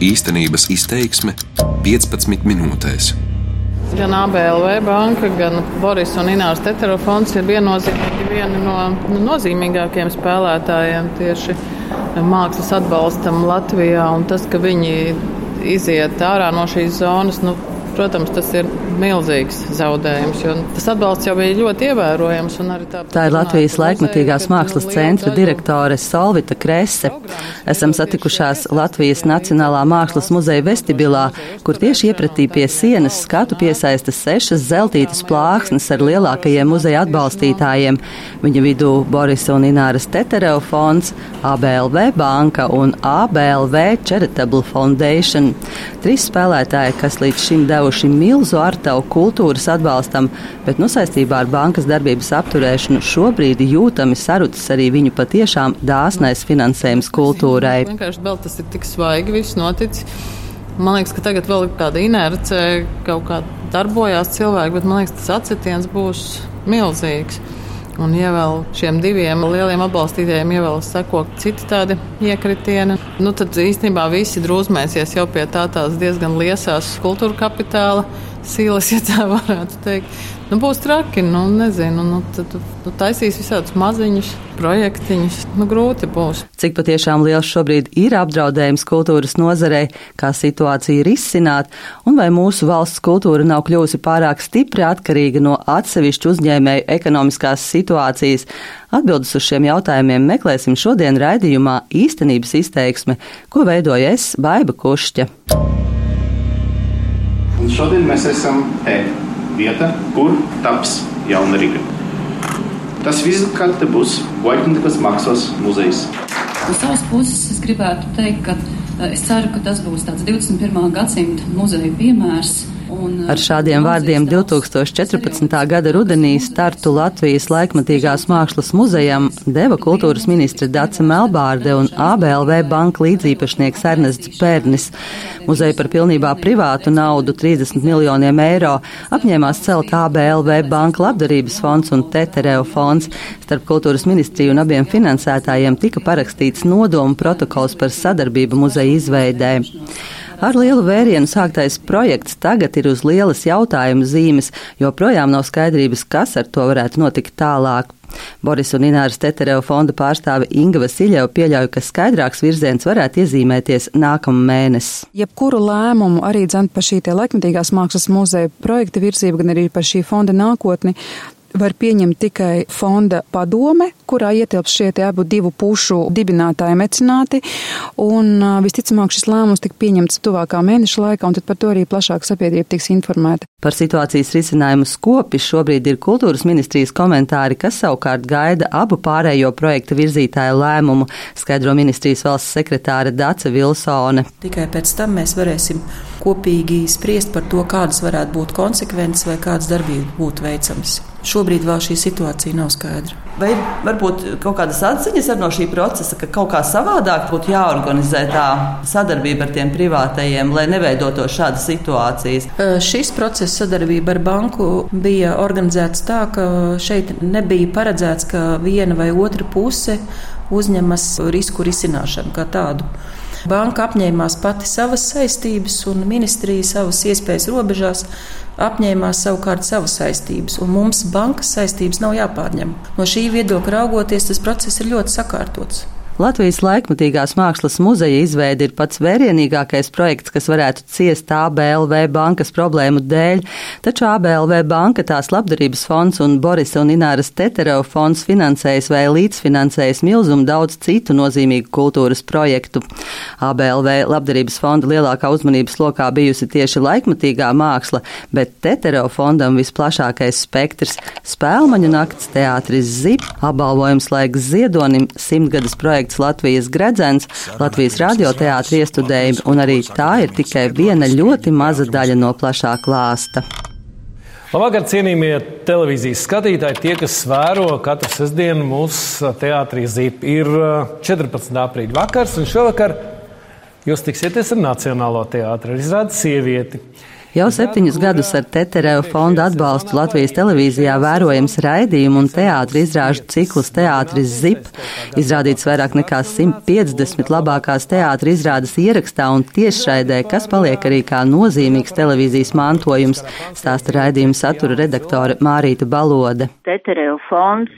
Īstenības izteiksme 15 minūtēs. Gan ABLV banka, gan Boris un Ināras Teterofons ir viennozīmīgi vieni no nu, nozīmīgākajiem spēlētājiem tieši mākslas atbalstam Latvijā. Un tas, ka viņi iziet ārā no šīs zonas, nu, protams, tas ir milzīgs zaudējums, jo tas atbalsts jau bija ļoti ievērojams. Tā, tā ir Latvijas laikmatīgās mākslas centra direktore Solvita Krese. Esam satikušās Latvijas Nacionālā mākslas muzeja vestibilā, kur tieši iepratī pie sienas skatu piesaista sešas zeltītas plāksnes ar lielākajiem muzeja atbalstītājiem. Viņa vidū Boris un Ināras Tetereva fonds, ABLV banka un ABLV Charitable Foundation. Trīs spēlētāji, kas līdz šim devuši milzu artavu kultūras atbalstam, bet nu saistībā ar bankas darbības apturēšanu šobrīd jūtami sarucis arī viņu patiešām dāsnais finansējums kultūrai. Vienkārši vēl tas ir tik svaigi viss noticis. Man liekas, ka tagad vēl ir tāda inerce, kaut kā darbojās cilvēki, bet man liekas, tas atsitiens būs milzīgs. Un, ja vēl šiem diviem lieliem atbalstītājiem ja seko citi tādi iekritieni, nu, tad īstenībā visi drūzmēsies jau pie tā tās diezgan liesās kultūra kapitāla silas, ja tā varētu teikt. Nu, būs traki, nu, nezinu, nu, tad nu, taisīs visādus maziņus projektiņus. Nu, grūti būs. Cik patiešām liels šobrīd ir apdraudējums kultūras nozarei, kā situācija ir izsināt, un vai mūsu valsts kultūra nav kļūsi pārāk stipri atkarīga no atsevišķu uzņēmēju ekonomiskās situācijas? Atbildes uz šiem jautājumiem meklēsim šodien raidījumā īstenības izteiksme, ko veidoja es, Baiba Kušķa. Un šodien mēs esam te, vieta, kur taps jauna Riga. Tas vizitkarte būs Vaļķintas Maksas muzejs. No savas puses es gribētu teikt, ka eh, es ceru, ka tas būs tāds 21. gadsimta muzeja piemērs Ar šādiem vārdiem 2014. gada rudenī startu Latvijas laikmatīgās mākslas muzejam deva kultūras ministra Dace Melbārde un ABLV banka līdzīpašnieks Ernests Pērnis. Muzeja par pilnībā privātu naudu 30 miljoniem eiro apņēmās celt ABLV banka labdarības fonds un Tetereo fonds. Starp kultūras ministriju un abiem finansētājiem tika parakstīts nodomu protokols par sadarbību muzeja izveidē. Ar lielu vērienu sāktais projekts tagad ir uz lielas jautājuma zīmes, jo projām nav skaidrības, kas ar to varētu notikt tālāk. Boris un Ināras Tetereva fonda pārstāve Inga Vasiljeva pieļauj, ka skaidrāks virziens varētu iezīmēties nākamā mēnesī. Jebkuru lēmumu arī dzem par šī laikmetīgās mākslas muzeja projekta virzību, gan arī par šī fonda nākotni var pieņemt tikai fonda padome, kurā ietilps šie abu divu pušu dibinātāji mecenāti, un visticamāk šis lēmums tika pieņemts tuvākā mēneša laikā, un tad par to arī plašāk sabiedrība tiks informēta. Par situācijas risinājumu skopi šobrīd ir kultūras ministrijas komentāri, kas savukārt gaida abu pārējo projekta virzītāju lēmumu, skaidro ministrijas valsts sekretāra Dace Vilsone. Tikai pēc tam mēs varēsim kopīgi spriest par to, kādas varētu būt konsekvences vai kādas darbības būtu veicamas. Šobrīd vēl šī situācija nav skaidra. Vai varbūt kaut kādas atziņas no šī procesa, ka kaut kā savādāk būtu jāorganizē tā sadarbība ar tiem privātajiem, lai neveidotos šādas situācijas? Šis process sadarbība ar banku bija organizēts tā, ka šeit nebija paredzēts, ka viena vai otra puse uzņemas risku risināšanu kā tādu. Banka apņēmās pati savas saistības, un ministrija savas iespējas robežās apņēmās savukārt savas saistības. Mums bankas saistības nav jāpārņem. No šī viedokļa raugoties, tas process ir ļoti sakārtots. Latvijas laikmatīgās mākslas muzeja izveide ir pats vērienīgākais projekts, kas varētu ciest ABLV bankas problēmu dēļ, taču ABLV banka, tās labdarības fonds un Borisa un Ināras Tetereva fonds finansējas vai līdzfinansējas milzumu daudz citu nozīmīgu kultūras projektu. ABLV labdarības fonda lielākā uzmanības lokā bijusi tieši laikmatīgā māksla, bet Tetereva fondam visplašākais spektrs - spēlmaņu nakts, teātris zip, apbalvojums laiks ziedonim, simtgades projekts projekts Latvijas gredzens, Latvijas radioteātra iestudējumi, un arī tā ir tikai viena ļoti maza daļa no plašā klāsta. Labvakar, cienījamie televīzijas skatītāji, tie, kas vēro katru sestdienu mūsu teātrī Zīp. Ir 14. Uh, aprīļa vakars, un šovakar jūs tiksieties ar Nacionālo teātri, ar izrādi sievieti. Jau septiņus gadus ar Tetereva fonda atbalstu Latvijas televīzijā vērojams raidījumu un teātra izrāžu cikls Teātris ZIP. Izrādīts vairāk nekā 150 labākās teātra izrādes ierakstā un tiešraidē, kas paliek arī kā nozīmīgs televīzijas mantojums, stāsta raidījuma satura redaktore Mārīta Balode. Tetereva fonds,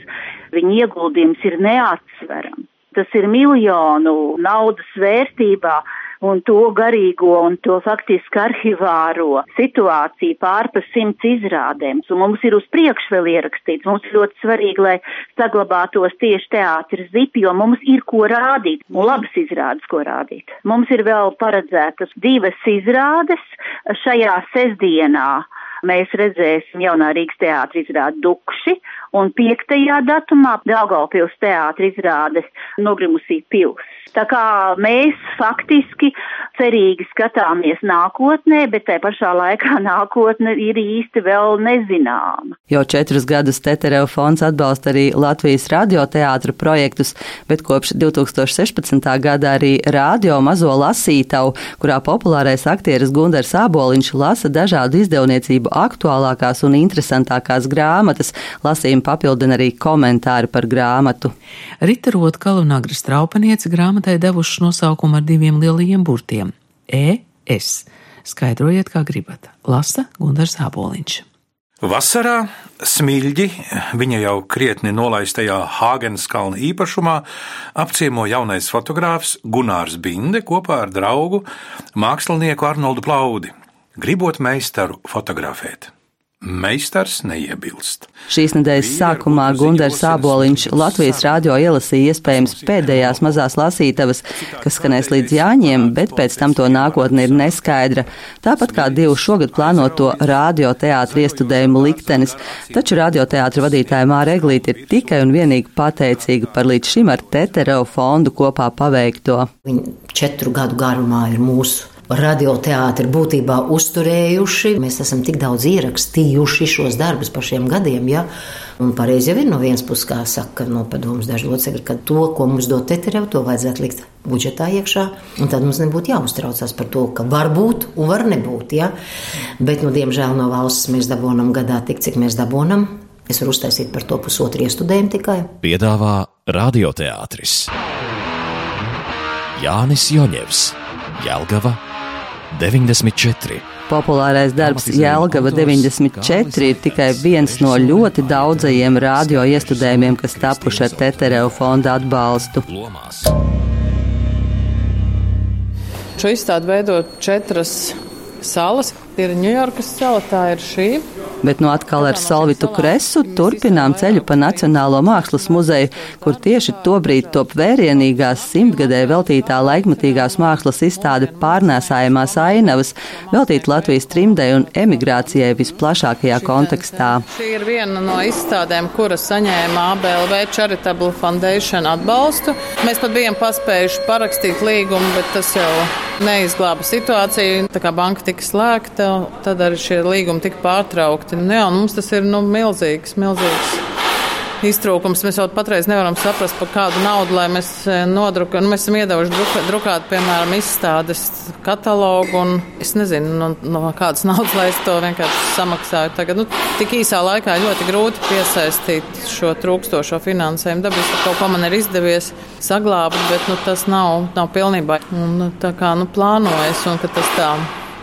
viņa ieguldījums ir neatsverams. Tas ir miljonu naudas vērtībā un to garīgo un to faktiski arhivāro situāciju pār pa simts izrādēm. Un mums ir uz priekšu vēl ierakstīts. Mums ļoti svarīgi, lai saglabātos tieši teātris zipi, jo mums ir ko rādīt un labas izrādes, ko rādīt. Mums ir vēl paredzētas divas izrādes šajā sestdienā. Mēs redzēsim jaunā Rīgas teātris izrādi Dukši un 5. datumā Daugavpils teātris izrādes Nogrimusī pils. Tā kā mēs faktiski cerīgi skatāmies nākotnē, bet tai pašā laikā nākotne ir īsti vēl nezināma. Jau četrus gadus Tetereva fonds atbalsta arī Latvijas radioteātra projektus, bet kopš 2016. gada arī radio mazo lasītavu, kurā populārais aktieris Gundars Āboliņš lasa dažādu izdevniecību aktuālākās un interesantākās grāmatas, lasījumu papildina arī komentāri par grāmatu. Rita Rotkalu un Agri Straupanieci grāmatai devuši nosaukumu ar diviem lielajiem burtiem - ES. Skaidrojiet, kā gribat. Lasa Gundars Āboliņš. Vasarā smilģi viņa jau krietni nolaistajā Hāgenes kalna īpašumā apciemo jaunais fotogrāfs Gunārs Binde kopā ar draugu mākslinieku Arnoldu Plaudi, gribot meistaru fotografēt. Meistars neiebilst. Šīs nedēļas sākumā Gunārs Sāboliņš Latvijas rādio ielasīja iespējams pēdējās mazās lasītavas, kas skanēs līdz Jāņiem, bet pēc tam to nākotne ir neskaidra. Tāpat kā divu šogad plānoto radioteātra iestudējumu liktenis, taču radioteātra vadītāja Māra Eglīte ir tikai un vienīgi pateicīga par līdz šim ar Teterau fondu kopā paveikto. Viņa četru gadu garumā ir mūsu radioteātri būtībā uzturējuši. Mēs esam tik daudz ierakstījuši šos darbus par šiem gadiem. Ja? Un pareizi jau ir no vienas puses, kā saka no padomus daži locekļi, ka to, ko mums dod Teterev, to vajadzētu likt budžetā iekšā. Tad mums nebūtu jāuztraucas par to, ka var būt un var nebūt. Ja? Bet, nu, diemžēl no valsts mēs dabūnam gadā tik, cik mēs dabūnam. Es varu uztaisīt par to pusotru iestudējumu tikai. Piedāvā radioteātris Jānis Joņevs, Jelgava 94. Populārais darbs Jēlgava 94 ir tikai viens no ļoti daudzajiem radio iestudējumiem, kas tapuši ar Tetereu fonda atbalstu. Šo izstādi veido četras salas. Ir Ņujorkas sala, tā ir šī. Bet no atkal ar Salvitu Kresu turpinām ceļu pa Nacionālo mākslas muzeju, kur tieši tobrīd top vērienīgās simtgadē veltītā laikmatīgās mākslas izstāde pārnēsājumās ainavas, veltīt Latvijas trimdei un emigrācijai visplašākajā kontekstā. Šī ir viena no izstādēm, kura saņēma ABLV Charitable Foundation atbalstu. Mēs pat bijām paspējuši parakstīt līgumu, bet tas jau neizglāba situāciju. Tā kā banka tika slēgta, tad arī šie līgumi tika pārtraukti. Nu, jā, mums tas ir nu, milzīgs, milzīgs iztrūkums. Mēs jau patreiz nevaram saprast, par kādu naudu, mēs nodrukātu. Nu, mēs esam iedevuši druka, drukāt, piemēram, izstādes katalogu, es nezinu, no, no kādas naudas, lai es to vienkārši samaksāju. Tagad, nu, tik īsā laikā ļoti grūti piesaistīt šo trūkstošo finansējumu. Dabas kaut ko man ir izdevies saglābt, bet nu, tas nav, nav pilnībā. Un, tā kā nu, plānojas, un ka tas tā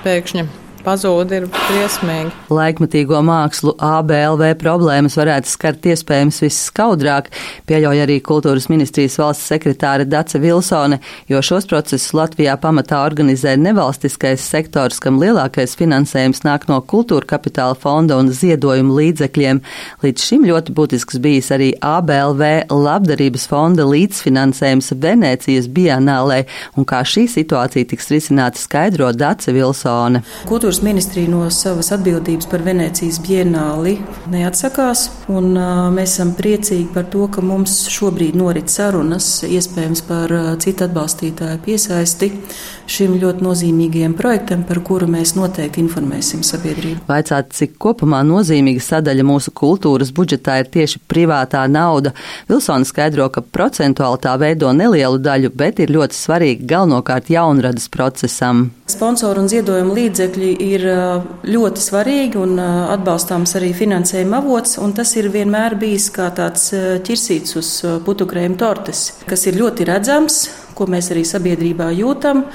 pēkšņi pazūd, ir briesmīgi. Laikmatīgo mākslu ABLV problēmas varētu skart iespējams visskaudrāk, pieļauj arī kultūras ministrijas valsts sekretāra Dace Vilsone, jo šos procesus Latvijā pamatā organizē nevalstiskais sektors, kam lielākais finansējums nāk no kultūra kapitāla fonda un ziedojumu līdzekļiem. Līdz šim ļoti būtisks bijis arī ABLV labdarības fonda līdzfinansējums Venēcijas bienālē, un kā šī situācija tiks risināta skaidro Dace Vilsone. Kultūra Kultūras ministrija no savas atbildības par Venecijas bienāli neatsakās. Un, mēs esam priecīgi par to, ka mums šobrīd norit sarunas, iespējams, par citu atbalstītāju piesaisti šim ļoti nozīmīgajam projektam, par kuru mēs noteikti informēsim sabiedrību. Vaicāt, cik kopumā nozīmīga sadaļa mūsu kultūras budžetā ir tieši privātā nauda. Vilsona skaidro, ka procentuāli tā veido nelielu daļu, bet ir ļoti svarīga galvenokārt jaunradas procesam. Sponsoru un ziedojumu līdzekļi ir ļoti svarīgi un atbalstāms arī finansējuma avots, un tas ir vienmēr bijis kā tāds ķirsīts uz putukrējuma tortes, kas ir ļoti redzams ko mēs arī sabiedrībā jūtam.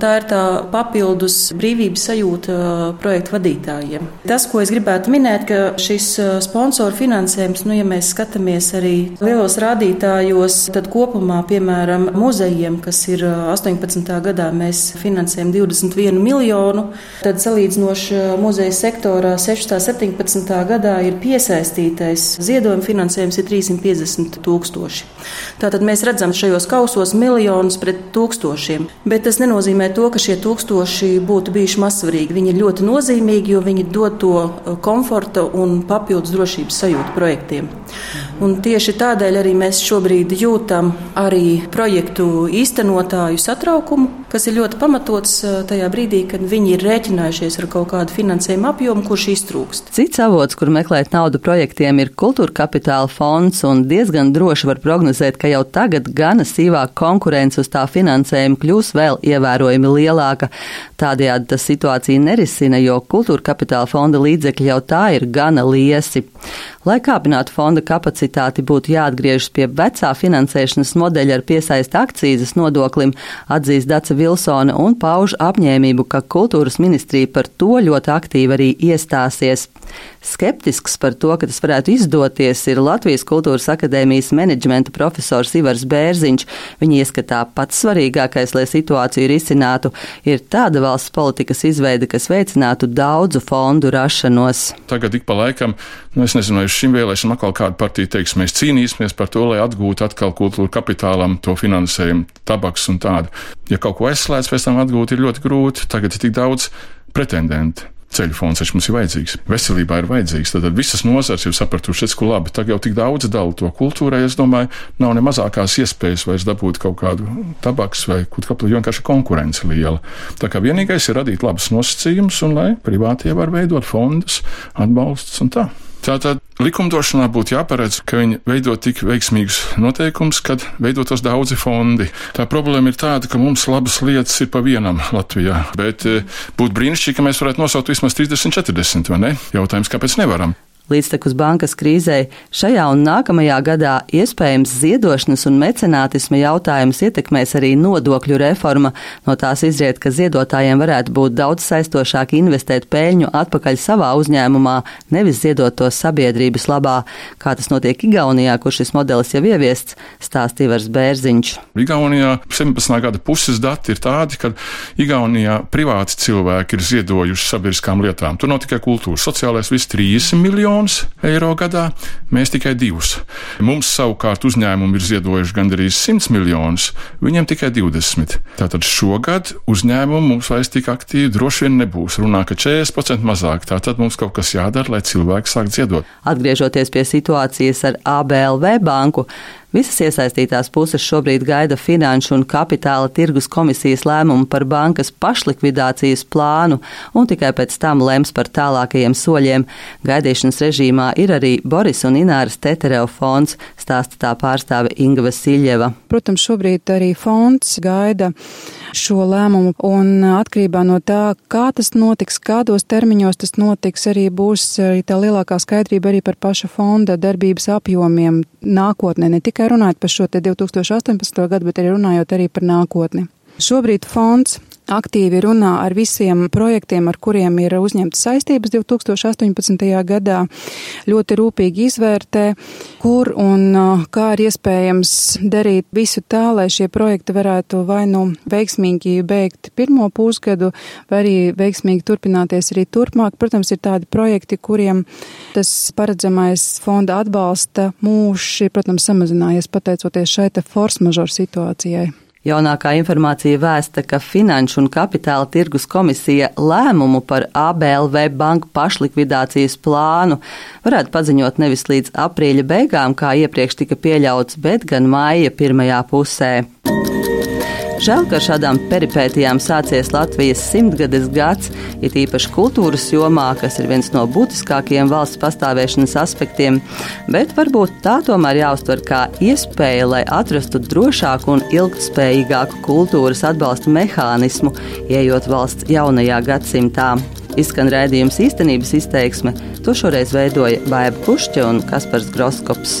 Tā ir tā papildus brīvības sajūta projektu vadītājiem. Tas, ko es gribētu minēt, ka šis sponsoru finansējums, nu, ja mēs skatāmies arī lielos rādītājos, tad kopumā, piemēram, muzejiem, kas ir 18. gadā, mēs finansējam 21 miljonu, tad salīdzinoši muzeja sektorā 16. 17. gadā ir piesaistītais ziedojuma finansējums ir 350 tūkstoši. Tātad mēs redzam šajos kausos miljonu miljonus pret tūkstošiem. Bet tas nenozīmē to, ka šie tūkstoši būtu bijuši mazsvarīgi. Viņi ir ļoti nozīmīgi, jo viņi dod to uh, komforta un papildus drošības sajūtu projektiem. Un tieši tādēļ arī mēs šobrīd jūtam arī projektu īstenotāju satraukumu, kas ir ļoti pamatots tajā brīdī, kad viņi ir rēķinājušies ar kaut kādu finansējumu apjomu, kurš iztrūkst. Cits avots, kur meklēt naudu projektiem, ir kultūra kapitāla fonds, un diezgan droši var prognozēt, ka jau tagad gana konkurence konkurence uz tā finansējumu kļūs vēl ievērojami lielāka. Tādējādi tas situācija nerisina, jo kultūra kapitāla fonda līdzekļi jau tā ir gana liesi. Lai kāpinātu fonda kapacitāti, būtu jāatgriežas pie vecā finansēšanas modeļa ar piesaisti akcijas nodoklim, atzīst Daca Vilsona un pauž apņēmību, ka kultūras ministrija par to ļoti aktīvi arī iestāsies. Skeptisks par to, ka tas varētu izdoties, ir Latvijas Kultūras akadēmijas menedžmenta profesors Ivars Bērziņš. Viņa ieskatā pats svarīgākais, lai situāciju risinātu, ir tāda valsts politikas izveide, kas veicinātu daudzu fondu rašanos. Tagad ik pa laikam, nu es nezinu, vai šim vēlēšanam atkal kāda partija teiks, mēs cīnīsimies par to, lai atgūtu atkal kultūra kapitālam to finansējumu, tabaks un tādu. Ja kaut ko aizslēdz, pēc tam atgūt ir ļoti grūti. Tagad ir tik daudz pretendentu. Ceļu fonds taču mums ir vajadzīgs, veselībā ir vajadzīgs. Tad visas nozars ir sapratušas, ka labi, tagad jau tik daudz dala to kultūrai. Es domāju, nav ne mazākās iespējas vairs dabūt kaut kādu tabaks vai kaut kādu vienkārši konkurence liela. Tā kā vienīgais ir radīt labus nosacījumus un lai privātie var veidot fondus, atbalsts un tā. Tātad likumdošanā būtu jāparedz, ka viņi veido tik veiksmīgus noteikumus, kad veidotos daudzi fondi. Tā problēma ir tāda, ka mums labas lietas ir pa vienam Latvijā, bet eh, būtu brīnišķīgi, ka mēs varētu nosaukt vismaz 30, 40, vai ne? Jautājums, kāpēc nevaram? Līdztekus bankas krīzei šajā un nākamajā gadā iespējams ziedošanas un mecenātisma jautājums ietekmēs arī nodokļu reforma. No tās izriet, ka ziedotājiem varētu būt daudz saistošāk investēt peļņu atpakaļ savā uzņēmumā, nevis ziedot to sabiedrības labā, kā tas notiek Igaunijā, kur šis modelis jau ieviests, stāstīja Vars Bērziņš. Igaunijā 17. gada puses dati ir tādi, ka Igaunijā privāti cilvēki ir ziedojuši sabiedriskām lietām. Tur nav tikai kultūra, sociālais viss 30 miljoni miljonus eiro gadā, mēs tikai divus. Mums savukārt uzņēmumi ir ziedojuši gandrīz 100 miljonus, viņiem tikai 20. Tātad šogad uzņēmumi mums vairs tik aktīvi droši vien nebūs. Runā, ka 40% mazāk. Tātad mums kaut kas jādara, lai cilvēki sāk ziedot. Atgriežoties pie situācijas ar ABLV banku, Visas iesaistītās puses šobrīd gaida Finanšu un Kapitāla tirgus komisijas lēmumu par bankas pašlikvidācijas plānu un tikai pēc tam lems par tālākajiem soļiem. Gaidīšanas režīmā ir arī Boris un Ināras Tetereo fonds, stāsta tā pārstāve Inga Vasiljeva. Protams, šobrīd arī fonds gaida šo lēmumu. Un atkarībā no tā, kā tas notiks, kādos termiņos tas notiks, arī būs arī tā lielākā skaidrība arī par paša fonda darbības apjomiem nākotnē. Ne tikai runājot par šo te 2018. gadu, bet arī runājot arī par nākotni. Šobrīd fonds aktīvi runā ar visiem projektiem, ar kuriem ir uzņemtas saistības 2018. gadā, ļoti rūpīgi izvērtē, kur un kā ir iespējams darīt visu tā, lai šie projekti varētu vai nu veiksmīgi beigt pirmo pusgadu, vai arī veiksmīgi turpināties arī turpmāk. Protams, ir tādi projekti, kuriem tas paredzamais fonda atbalsta mūžs, protams, samazinājies pateicoties šai te force majeure situācijai. Jaunākā informācija vēsta, ka Finanšu un Kapitāla tirgus komisija lēmumu par ABLV banku pašlikvidācijas plānu varētu paziņot nevis līdz aprīļa beigām, kā iepriekš tika pieļauts, bet gan māja pirmajā pusē. Žēl, ka šādām peripētijām sācies Latvijas simtgades gads, it īpaši kultūras jomā, kas ir viens no būtiskākajiem valsts pastāvēšanas aspektiem, bet varbūt tā tomēr jāuztver kā iespēja, lai atrastu drošāku un ilgtspējīgāku kultūras atbalsta mehānismu, ejot valsts jaunajā gadsimtā. Izskan rādījums īstenības izteiksme, to šoreiz veidoja Baiva Pušķa un Kaspars Groskops.